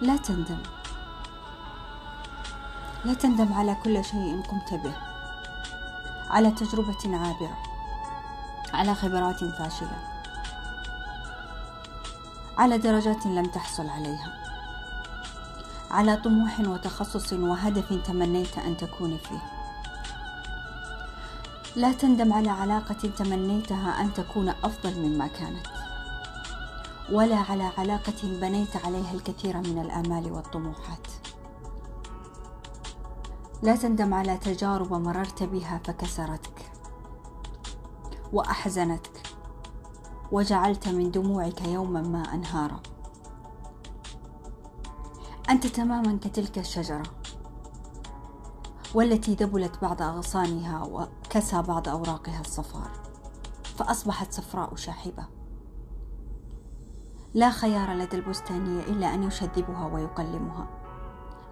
لا تندم. لا تندم على كل شيء قمت به. على تجربة عابرة. على خبرات فاشلة. على درجات لم تحصل عليها. على طموح وتخصص وهدف تمنيت أن تكون فيه. لا تندم على علاقة تمنيتها أن تكون أفضل مما كانت. ولا على علاقة بنيت عليها الكثير من الآمال والطموحات. لا تندم على تجارب مررت بها فكسرتك وأحزنتك وجعلت من دموعك يوما ما أنهارا. أنت تماما كتلك الشجرة والتي دبلت بعض أغصانها وكسى بعض أوراقها الصفار فأصبحت صفراء شاحبة. لا خيار لدى البستانية إلا أن يشذبها ويقلمها.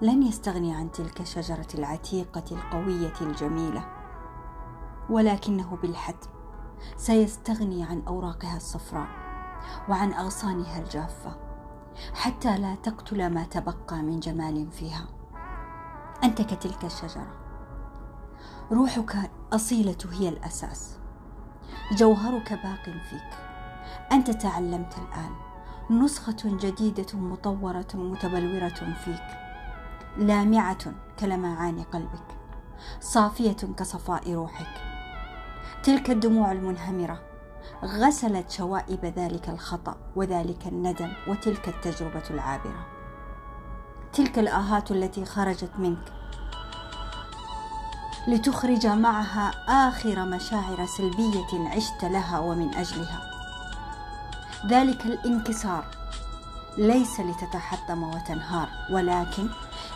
لن يستغني عن تلك الشجرة العتيقة القوية الجميلة. ولكنه بالحتم سيستغني عن أوراقها الصفراء وعن أغصانها الجافة حتى لا تقتل ما تبقى من جمال فيها. أنت كتلك الشجرة. روحك أصيلة هي الأساس. جوهرك باق فيك. أنت تعلمت الآن. نسخة جديدة مطورة متبلورة فيك. لامعة كلمعان قلبك. صافية كصفاء روحك. تلك الدموع المنهمرة. غسلت شوائب ذلك الخطأ وذلك الندم وتلك التجربة العابرة. تلك الآهات التي خرجت منك. لتخرج معها آخر مشاعر سلبية عشت لها ومن أجلها. ذلك الانكسار. ليس لتتحطم وتنهار ولكن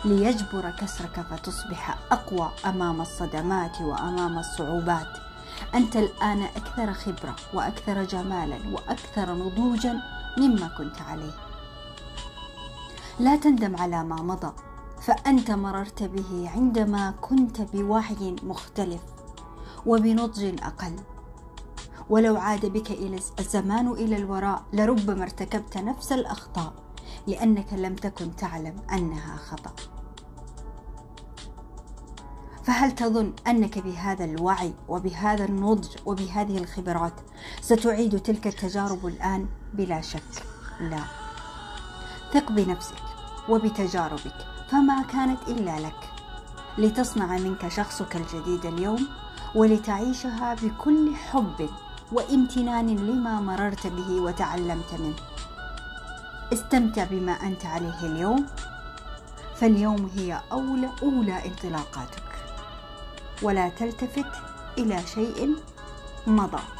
ليجبر كسرك فتصبح أقوى أمام الصدمات وأمام الصعوبات. أنت الآن أكثر خبرة وأكثر جمالا وأكثر نضوجا مما كنت عليه. لا تندم على ما مضى فأنت مررت به عندما كنت بوعي مختلف وبنضج أقل. ولو عاد بك إلى الزمان إلى الوراء لربما ارتكبت نفس الأخطاء لأنك لم تكن تعلم أنها خطأ. فهل تظن أنك بهذا الوعي وبهذا النضج وبهذه الخبرات ستعيد تلك التجارب الآن؟ بلا شك لا. ثق بنفسك وبتجاربك فما كانت إلا لك. لتصنع منك شخصك الجديد اليوم ولتعيشها بكل حب. وامتنان لما مررت به وتعلمت منه. استمتع بما أنت عليه اليوم. فاليوم هي اولى أولى انطلاقاتك. ولا تلتفت إلى شيء مضى.